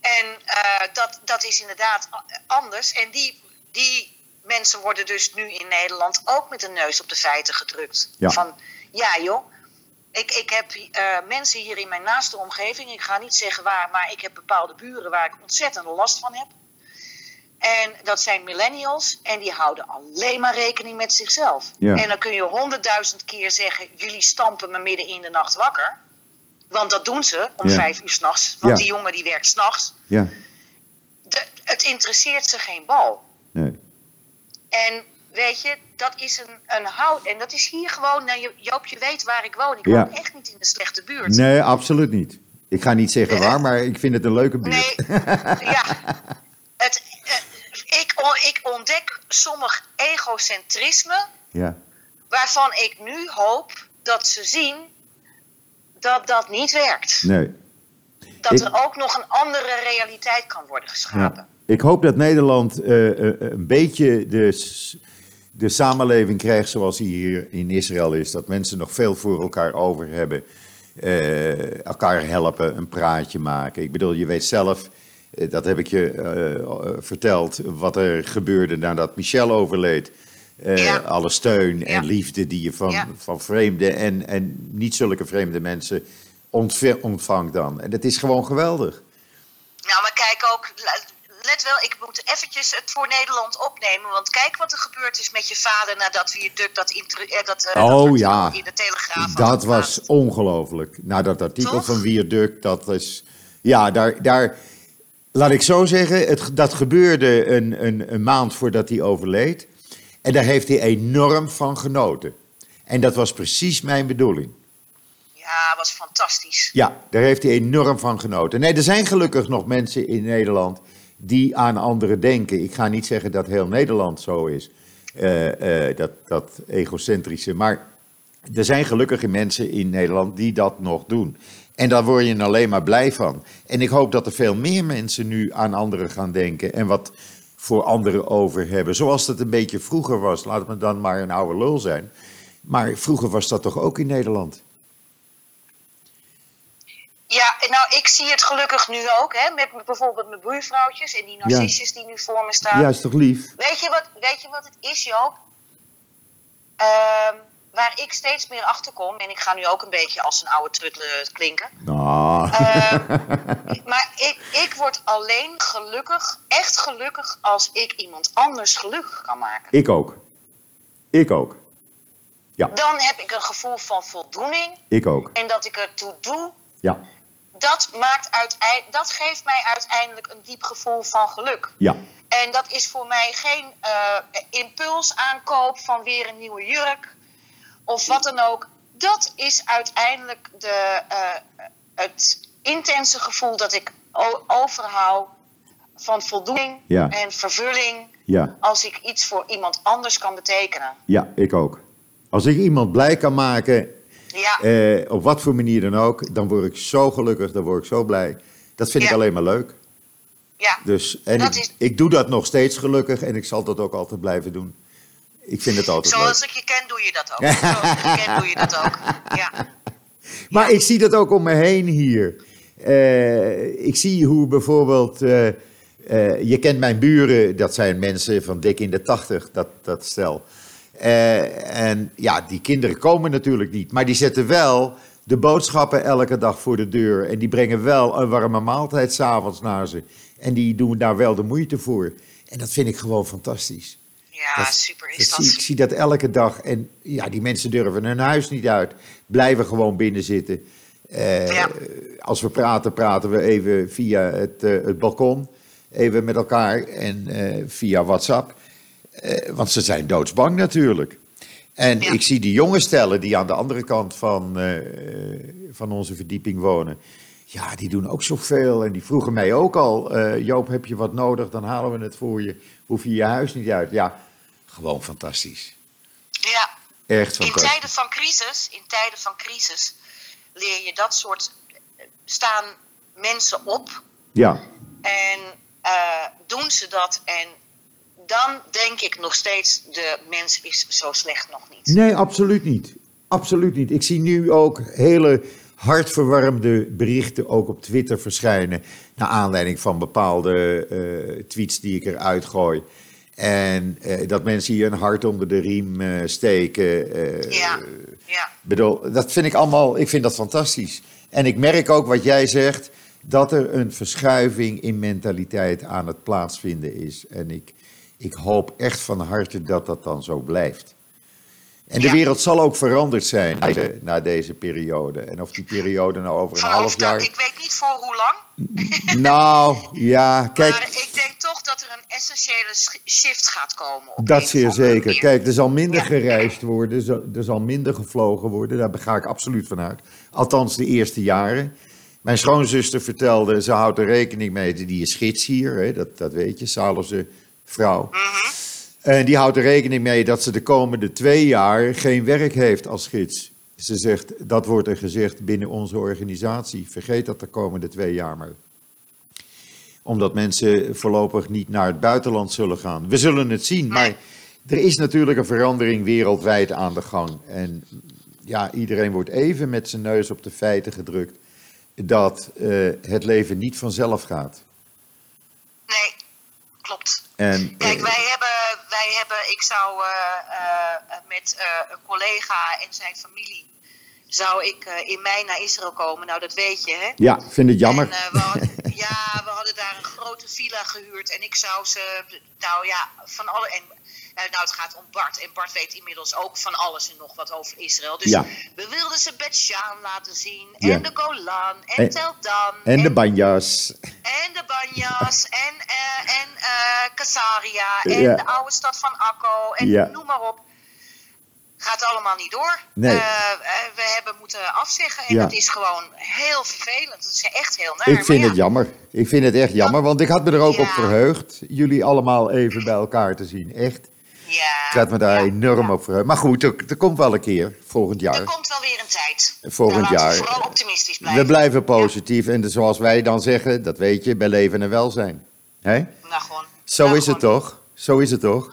En eh, dat, dat is inderdaad anders. En die, die mensen worden dus nu in Nederland ook met de neus op de feiten gedrukt. Ja. Van ja joh, ik, ik heb eh, mensen hier in mijn naaste omgeving, ik ga niet zeggen waar, maar ik heb bepaalde buren waar ik ontzettend last van heb. En dat zijn millennials en die houden alleen maar rekening met zichzelf. Ja. En dan kun je honderdduizend keer zeggen, jullie stampen me midden in de nacht wakker. Want dat doen ze om Ja. vijf uur s'nachts. Want Ja. die jongen die werkt s'nachts. Ja, De- het interesseert ze geen bal. nee. En weet je, dat is een, een hout. En dat is hier gewoon. Nou, Jo- Joop, je weet waar ik woon. Ik woon echt niet in de slechte buurt. Nee, absoluut niet. Ik ga niet zeggen waar, maar ik vind het een leuke buurt. Nee, ja. Ik, ontdek sommig egocentrisme Ja. Waarvan ik nu hoop dat ze zien dat dat niet werkt. Nee. Dat Ik- er ook nog een andere realiteit kan worden geschapen. Ja. Ik hoop dat Nederland eh, eh, een beetje de, de samenleving krijgt zoals die hier in Israël is. Dat mensen nog veel voor elkaar over hebben. eh, elkaar helpen, een praatje maken. Ik bedoel, je weet zelf, dat heb ik je eh, eh, verteld, wat er gebeurde nadat Michel overleed. Eh, Ja. Alle steun en Ja. liefde die je van, Ja. van vreemde en, en niet zulke vreemde mensen ontvangt dan. En dat is gewoon geweldig. Nou, maar kijk ook, let wel, ik moet eventjes het voor Nederland opnemen. Want kijk wat er gebeurd is met je vader nadat Viaduct dat, intro- eh, dat, eh, Oh, dat ja. in de Telegraaf had Dat was ongelooflijk. Nou, dat artikel Toch? van Viaduct, dat is... Ja, daar, daar... Laat ik zo zeggen, het, dat gebeurde een, een, een maand voordat hij overleed. En daar heeft hij enorm van genoten. En dat was precies mijn bedoeling. Ja, was fantastisch. Ja, daar heeft hij enorm van genoten. Nee, er zijn gelukkig nog mensen in Nederland die aan anderen denken. Ik ga niet zeggen dat heel Nederland zo is, eh, eh, dat, dat egocentrische. Maar er zijn gelukkig mensen in Nederland die dat nog doen. En daar word je alleen maar blij van. En ik hoop dat er veel meer mensen nu aan anderen gaan denken en wat voor anderen over hebben. Zoals het een beetje vroeger was. Laat me dan maar een oude lul zijn. Maar vroeger was dat toch ook in Nederland? Ja, nou, ik zie het gelukkig nu ook, hè, met bijvoorbeeld mijn buurvrouwtjes en die narcissus die nu voor me staan. Ja, is toch lief? Weet, je wat, weet je wat het is, Joop? Ehm, waar ik steeds meer achter kom, en ik ga nu ook een beetje als een oude trutle klinken. Nou, Maar ik, ik word alleen gelukkig, echt gelukkig, als ik iemand anders gelukkig kan maken. ik ook. Ik ook. Dan heb ik een gevoel van voldoening Ik ook. en dat ik ertoe doe. Ja, Dat, maakt uitei- dat geeft mij uiteindelijk een diep gevoel van geluk. ja, En dat is voor mij geen eh, impulsaankoop van weer een nieuwe jurk of wat dan ook. Dat is uiteindelijk de, eh, het intense gevoel dat ik overhoud van voldoening Ja. en vervulling ja, als ik iets voor iemand anders kan betekenen. ja, ik ook. Als ik iemand blij kan maken, Ja, eh, op wat voor manier dan ook, dan word ik zo gelukkig, dan word ik zo blij. Dat vind ik alleen maar leuk. ja. Dus, en Dat ik, is- ik doe dat nog steeds gelukkig en ik zal dat ook altijd blijven doen. Ik vind het altijd Zoals leuk. ik je ken, doe je dat ook. Zoals ik je ken, doe je dat ook. Ja. Maar ik zie dat ook om me heen hier. Eh, ik zie hoe bijvoorbeeld. eh, eh, je kent mijn buren, dat zijn mensen van dik in de tachtig, dat, dat stel. En ja, die kinderen komen natuurlijk niet, maar die zetten wel de boodschappen elke dag voor de deur. En die brengen wel een warme maaltijd s'avonds naar ze. En die doen daar wel de moeite voor. En dat vind ik gewoon fantastisch. Ja, Dat- super is Dat dat. zie, ik zie dat elke dag. En ja, die mensen durven hun huis niet uit. Blijven gewoon binnen zitten. Eh, Ja. Als we praten, praten we even via het, eh, het balkon. Even met elkaar en eh, via WhatsApp. Want ze zijn doodsbang natuurlijk. En Ja. ik zie die jonge stellen die aan de andere kant van, van onze verdieping wonen. Ja, die doen ook zoveel. En die vroegen mij ook al: Joop, heb je wat nodig? Dan halen we het voor je. Hoef je je huis niet uit. Ja, gewoon fantastisch. Ja. Echt In tijden van crisis, in tijden van crisis, leer je dat soort staan mensen op Ja, en eh, doen ze dat en dan denk ik nog steeds de mens is zo slecht nog niet. nee, absoluut niet. Absoluut niet. Ik zie nu ook hele hartverwarmde berichten ook op Twitter verschijnen. Naar aanleiding van bepaalde eh, tweets die ik eruit gooi. En eh, dat mensen hier een hart onder de riem eh, steken. eh, Ja, ja, bedoel, dat vind ik allemaal, ik vind dat fantastisch. En ik merk ook wat jij zegt, dat er een verschuiving in mentaliteit aan het plaatsvinden is. En ik, ik hoop echt van harte dat dat dan zo blijft. En de Ja. wereld zal ook veranderd zijn na deze, na deze periode. En of die periode nou over een half dat, jaar... ik weet niet voor hoe lang, Nou, ja, kijk, maar ik denk toch dat er een essentiële shift gaat komen. op Dat zeer zeker. Kijk, er zal minder Ja. gereisd worden, er zal- er minder gevlogen worden, daar ga ik absoluut van uit. Althans, de eerste jaren. Mijn schoonzuster vertelde, ze houdt er rekening mee, die is gids hier, hè, dat, dat weet je, Salofse vrouw. En die houdt er rekening mee dat ze de komende twee jaar geen werk heeft als gids. Ze zegt, dat wordt er gezegd binnen onze organisatie. Vergeet dat de komende twee jaar maar. Omdat mensen voorlopig niet naar het buitenland zullen gaan. We zullen het zien, maar er is natuurlijk een verandering wereldwijd aan de gang. En ja, iedereen wordt even met zijn neus op de feiten gedrukt dat uh, het leven niet vanzelf gaat. Nee, klopt. En, Kijk, wij hebben, wij hebben, ik zou uh, uh, met een collega en zijn familie, zou ik in mei naar Israël komen. Nou, dat weet je, hè? Ja, vind het jammer. En, we hadden, ja, we hadden daar een grote villa gehuurd en ik zou ze, nou ja, van alle. En, nou, het gaat om Bart. En Bart weet inmiddels ook van alles en nog wat over Israël. Dus Ja. we wilden ze Bet Shan laten zien. Ja. En de Golan. En, En- Tel Dan. En de banjas. En de Banjas. En, eh en eh Casaria. En Ja. de oude stad van Akko. En noem maar op. Gaat allemaal niet door. Nee. Eh, eh, we hebben moeten afzeggen. En Ja. dat is gewoon heel vervelend. Dat is echt heel naar. Ik vind ja. het jammer. Ik vind het echt jammer, want ik had me er ook op verheugd. Jullie allemaal even bij elkaar te zien. Echt. Ja. Ik had me daar ja, enorm ja. op verheugd. Maar goed, er, er komt wel een keer, volgend Er jaar. komt wel weer een tijd. Volgend Nou, we jaar. vooral optimistisch blijven. We blijven positief en zoals wij dan zeggen, dat weet je, bij leven en welzijn. Hè? Nou, gewoon. Zo Nou, is het toch? Zo is het toch?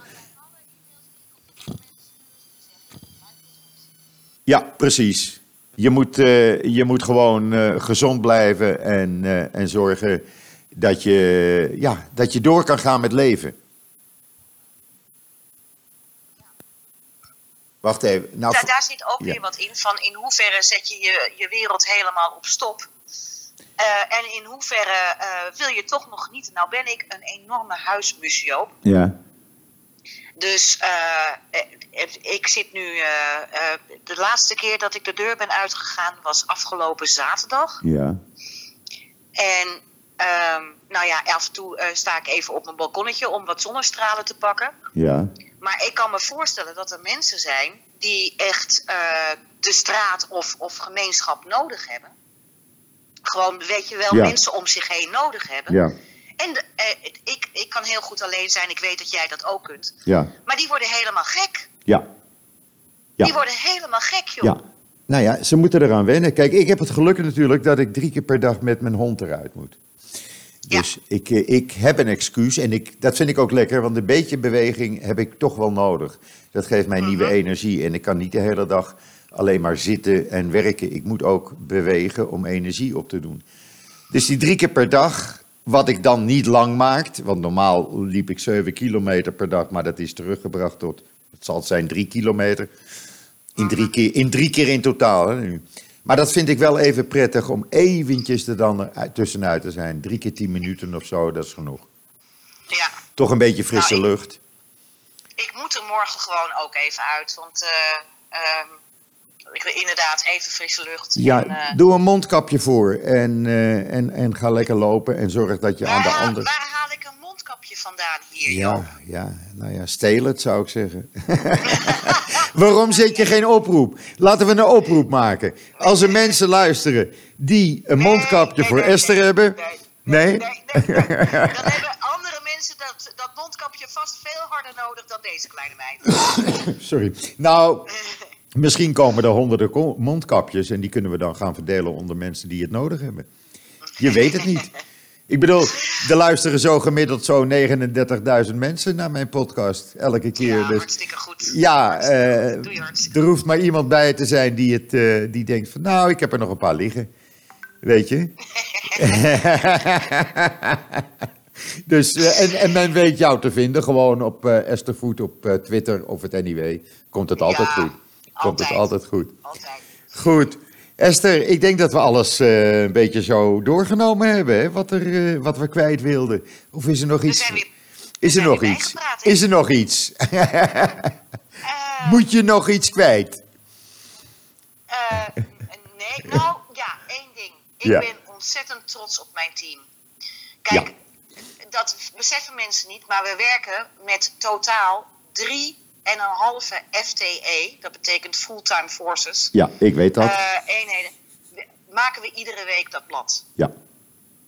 Ja, precies. Je moet, eh, je moet gewoon eh, gezond blijven en, eh, en zorgen dat je, ja, dat je door kan gaan met leven. Wacht even. Nou, Daar, daar zit ook Ja. weer wat in van in hoeverre zet je je, je wereld helemaal op stop. Eh, en in hoeverre eh, wil je toch nog niet. Nou ben ik een enorme huismuseoop. ja, Dus eh, ik zit nu. de laatste keer dat ik de deur ben uitgegaan was afgelopen zaterdag. ja, En ehm, nou ja, af en toe sta ik even op mijn balkonnetje om wat zonnestralen te pakken. ja, Maar ik kan me voorstellen dat er mensen zijn die echt eh, de straat of, of gemeenschap nodig hebben. Gewoon, weet je wel, Ja. mensen om zich heen nodig hebben. ja, En de- eh, ik, ik kan heel goed alleen zijn, ik weet dat jij dat ook kunt. ja, Maar die worden helemaal gek. ja. Ja. Die worden helemaal gek, joh. Ja, nou ja, ze moeten eraan wennen. Kijk, ik heb het geluk natuurlijk dat ik drie keer per dag met mijn hond eruit moet. Dus ik, eh, ik heb een excuus en ik, dat vind ik ook lekker, want een beetje beweging heb ik toch wel nodig. Dat geeft mij nieuwe Mhm. energie en ik kan niet de hele dag alleen maar zitten en werken. Ik moet ook bewegen om energie op te doen. Dus die drie keer per dag, wat ik dan niet lang maakt, want normaal liep ik 7 kilometer per dag, maar dat is teruggebracht tot, het zal zijn drie kilometer. In drie keer in, drie keer in totaal. Hè, nu. Maar dat vind ik wel even prettig om eventjes er dan er tussenuit te zijn. Drie keer tien minuten of zo, dat is genoeg. Ja. Toch een beetje frisse Nou, ik- lucht. Ik moet er morgen gewoon ook even uit. Want eh, ehm, ik wil inderdaad even frisse lucht. Ja, En, eh, doe een mondkapje voor en, eh, en, en ga lekker lopen en zorg dat je aan de andere... waar haal ik een mondkapje vandaan hier, joh? Ja, ja, nou ja, steel het zou ik zeggen. Waarom zet je geen oproep? Laten we een oproep maken. Als er mensen luisteren die een mondkapje Nee, voor nee, Esther hebben. Nee? Dan hebben andere mensen dat, dat mondkapje vast veel harder nodig dan deze kleine meid. Sorry. Nou, misschien komen er honderden mondkapjes en die kunnen we dan gaan verdelen onder mensen die het nodig hebben. Je weet het niet. Ik bedoel, er luisteren zo gemiddeld zo 39.000 mensen naar mijn podcast elke keer. Ja, dus hartstikke goed. ja, Hartstikke eh, goed. Er hoeft maar iemand bij te zijn die, het, eh, die denkt van nou, ik heb er nog een paar liggen. Weet je? dus, eh, en, en men weet jou te vinden, gewoon op Esther Voet op Twitter of het anyway. Komt het altijd Ja, goed. Komt het altijd. altijd goed. Altijd. Goed. Esther, ik denk dat we alles eh, een beetje zo doorgenomen hebben, hè? Wat, er, eh, wat we kwijt wilden. Of is er nog iets? weer, Is er nog iets? bijgepraat, hè? Is er nog iets? Moet je nog iets kwijt? eh, nee, nou ja, één ding. Ik Ja. ben ontzettend trots op mijn team. Kijk, dat beseffen mensen niet, maar we werken met totaal drie en een halve FTE. Dat betekent fulltime forces. Ja, ik weet dat. eh, eenheden. Maken we iedere week dat blad. ja.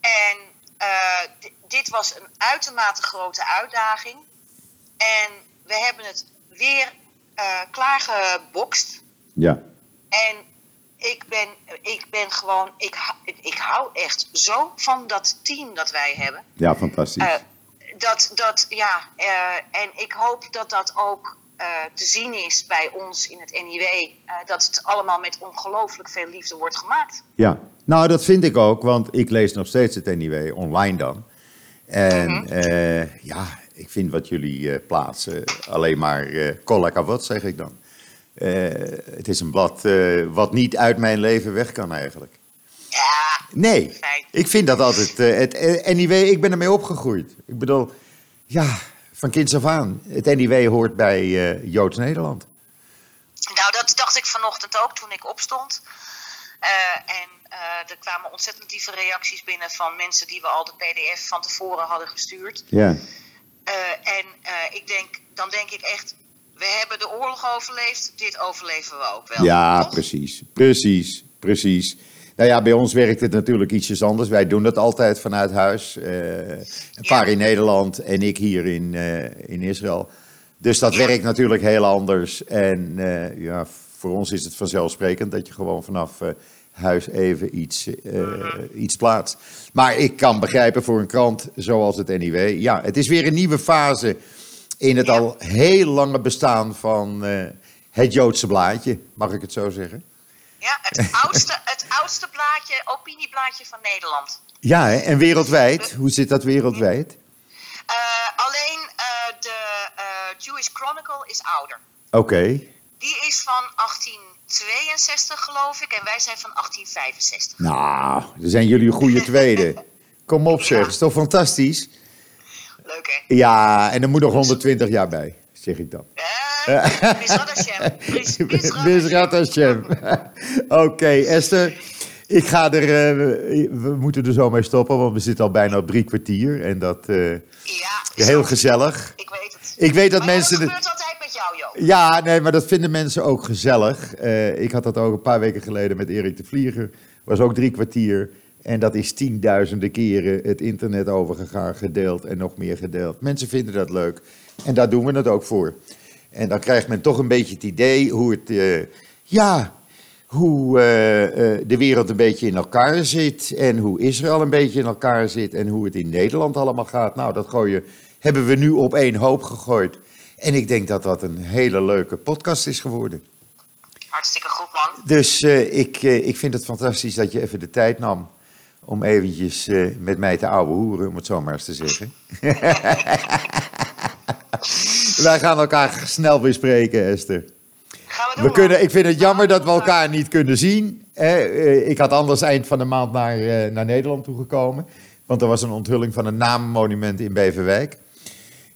En eh, di- dit was een uitermate grote uitdaging. En we hebben het weer uh, klaargebokst. Ja. En ik ben, ik ben gewoon, ik, ik hou echt zo van dat team dat wij hebben. Ja, fantastisch. Uh, dat, dat, ja, uh, en ik hoop dat dat ook uh, te zien is bij ons in het NIW. dat het allemaal met ongelooflijk veel liefde wordt gemaakt. Ja, nou dat vind ik ook, want ik lees nog steeds het NIW online dan. En mm -hmm. ja, ik vind wat jullie plaatsen alleen maar uh, wat, zeg ik dan. Het is een blad wat niet uit mijn leven weg kan eigenlijk. Ja. Nee, fijn. ik vind dat altijd. Het NIW, ik ben ermee opgegroeid. Ik bedoel, ja, van kinds af aan. Het NIW hoort bij Joods Nederland. Nou, dat dacht ik vanochtend ook toen ik opstond. en er kwamen ontzettend lieve reacties binnen van mensen die we al de PDF van tevoren hadden gestuurd. Ja. en ik denk, dan denk ik echt, we hebben de oorlog overleefd, dit overleven we ook wel. Ja, precies, precies, precies. Nou ja, bij ons werkt het natuurlijk ietsjes anders. Wij doen dat altijd vanuit huis. Uh, een paar in Nederland en ik hier in, uh, in Israël. Dus dat werkt natuurlijk heel anders. En uh, ja, voor ons is het vanzelfsprekend dat je gewoon vanaf huis even iets, mhm. iets plaatst. Maar ik kan begrijpen voor een krant zoals het NIW. Ja, het is weer een nieuwe fase in het al heel lange bestaan van uh, het Joodse blaadje, mag ik het zo zeggen? Ja, het oudste, het oudste blaadje, opinieblaadje van Nederland. Ja, hè? en wereldwijd? Hoe zit dat wereldwijd? Uh, alleen uh, de Jewish Chronicle is ouder. Oké. Die is van 1862, geloof ik, en wij zijn van 1865. Nou, dan zijn jullie een goede tweede. Kom op zeg, ja. is toch fantastisch? Leuk hè? Ja, en er moet nog 120 jaar bij, zeg ik dan. Misrat Hashem. Oké, Esther. Ik ga er, uh, we moeten er zo mee stoppen, want we zitten al bijna op drie kwartier. En dat uh, ja, heel gezellig. Ik weet het. Ik weet dat mensen. Dat gebeurt altijd met jou, joh. Ja, nee, maar dat vinden mensen ook gezellig. Uh, ik had dat ook een paar weken geleden met Erik de Vlieger. Was ook drie kwartier. En dat is tienduizenden keren het internet overgegaan, gedeeld en nog meer gedeeld. Mensen vinden dat leuk en daar doen we het ook voor. En dan krijgt men toch een beetje het idee hoe het, uh, ja, hoe uh, uh, de wereld een beetje in elkaar zit en hoe Israël een beetje in elkaar zit en hoe het in Nederland allemaal gaat. Nou, dat gooien hebben we nu op één hoop gegooid. En ik denk dat dat een hele leuke podcast is geworden. Hartstikke goed, man. Dus ik, ik vind het fantastisch dat je even de tijd nam om eventjes uh, met mij te ouwe hoeren, om het zo maar eens te zeggen. Wij gaan elkaar snel weer spreken, Esther. Gaan we, doen, we kunnen, ik vind het jammer dat we elkaar niet kunnen zien. Eh, ik had anders eind van de maand naar, uh, naar Nederland toegekomen. Want er was een onthulling van een naammonument in Beverwijk.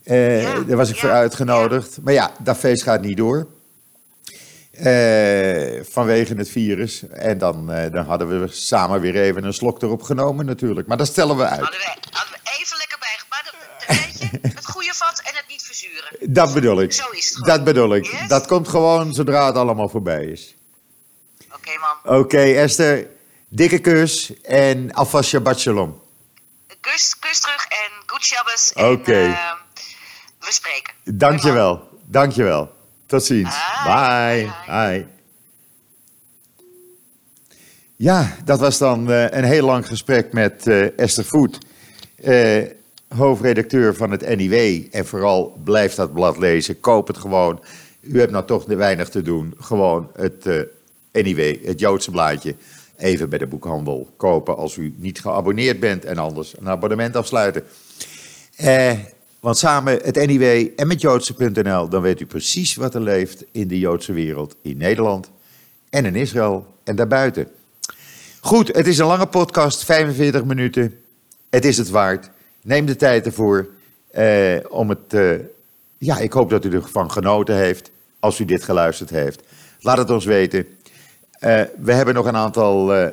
Ja, daar was ik ja, voor uitgenodigd. Ja. Maar ja, dat feest gaat niet door. Uh, vanwege het virus. En dan, uh, dan hadden we samen weer even een slok erop genomen natuurlijk. Maar dat stellen we uit. Hadden we, hadden we even lekker bij. Maar weet je, het goede vat en het niet verzuren. Dat bedoel ik. Zo is het gewoon. Dat bedoel ik. Yes? Dat komt gewoon zodra het allemaal voorbij is. Oké okay, man. Oké okay, Esther, dikke kus en alvast Shabbat Shalom. Kus, kus terug en good Shabbos. Oké. Okay. Uh, we spreken. Dankjewel. Dankjewel. Tot ziens. Bye. Bye. Ja, dat was dan uh, een heel lang gesprek met uh, Esther Voet, uh, hoofdredacteur van het NIW. En vooral blijf dat blad lezen, koop het gewoon. U hebt nou toch weinig te doen. Gewoon het NIW, het Joodse blaadje, even bij de boekhandel kopen als u niet geabonneerd bent. En anders een abonnement afsluiten. Want samen het NIW en met Joodse.nl, dan weet u precies wat er leeft in de Joodse wereld in Nederland en in Israël en daarbuiten. Goed, het is een lange podcast, 45 minuten. Het is het waard. Neem de tijd ervoor eh, om het. Eh, ja, ik hoop dat u ervan genoten heeft als u dit geluisterd heeft. Laat het ons weten. Uh, we hebben nog een aantal uh,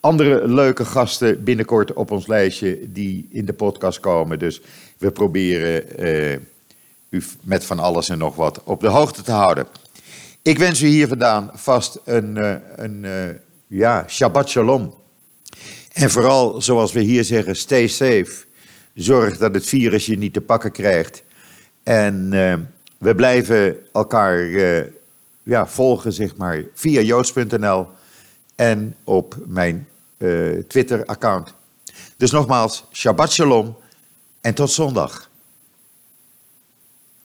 andere leuke gasten binnenkort op ons lijstje die in de podcast komen. Dus we proberen uh, u met van alles en nog wat op de hoogte te houden. Ik wens u hier vandaan vast een, uh, een uh, ja, Shabbat Shalom. En vooral, zoals we hier zeggen, stay safe. Zorg dat het virus je niet te pakken krijgt. En We blijven elkaar eh, ja, volgen, zeg maar, via joost.nl en op mijn eh, Twitter-account. Dus nogmaals, Shabbat Shalom en tot zondag.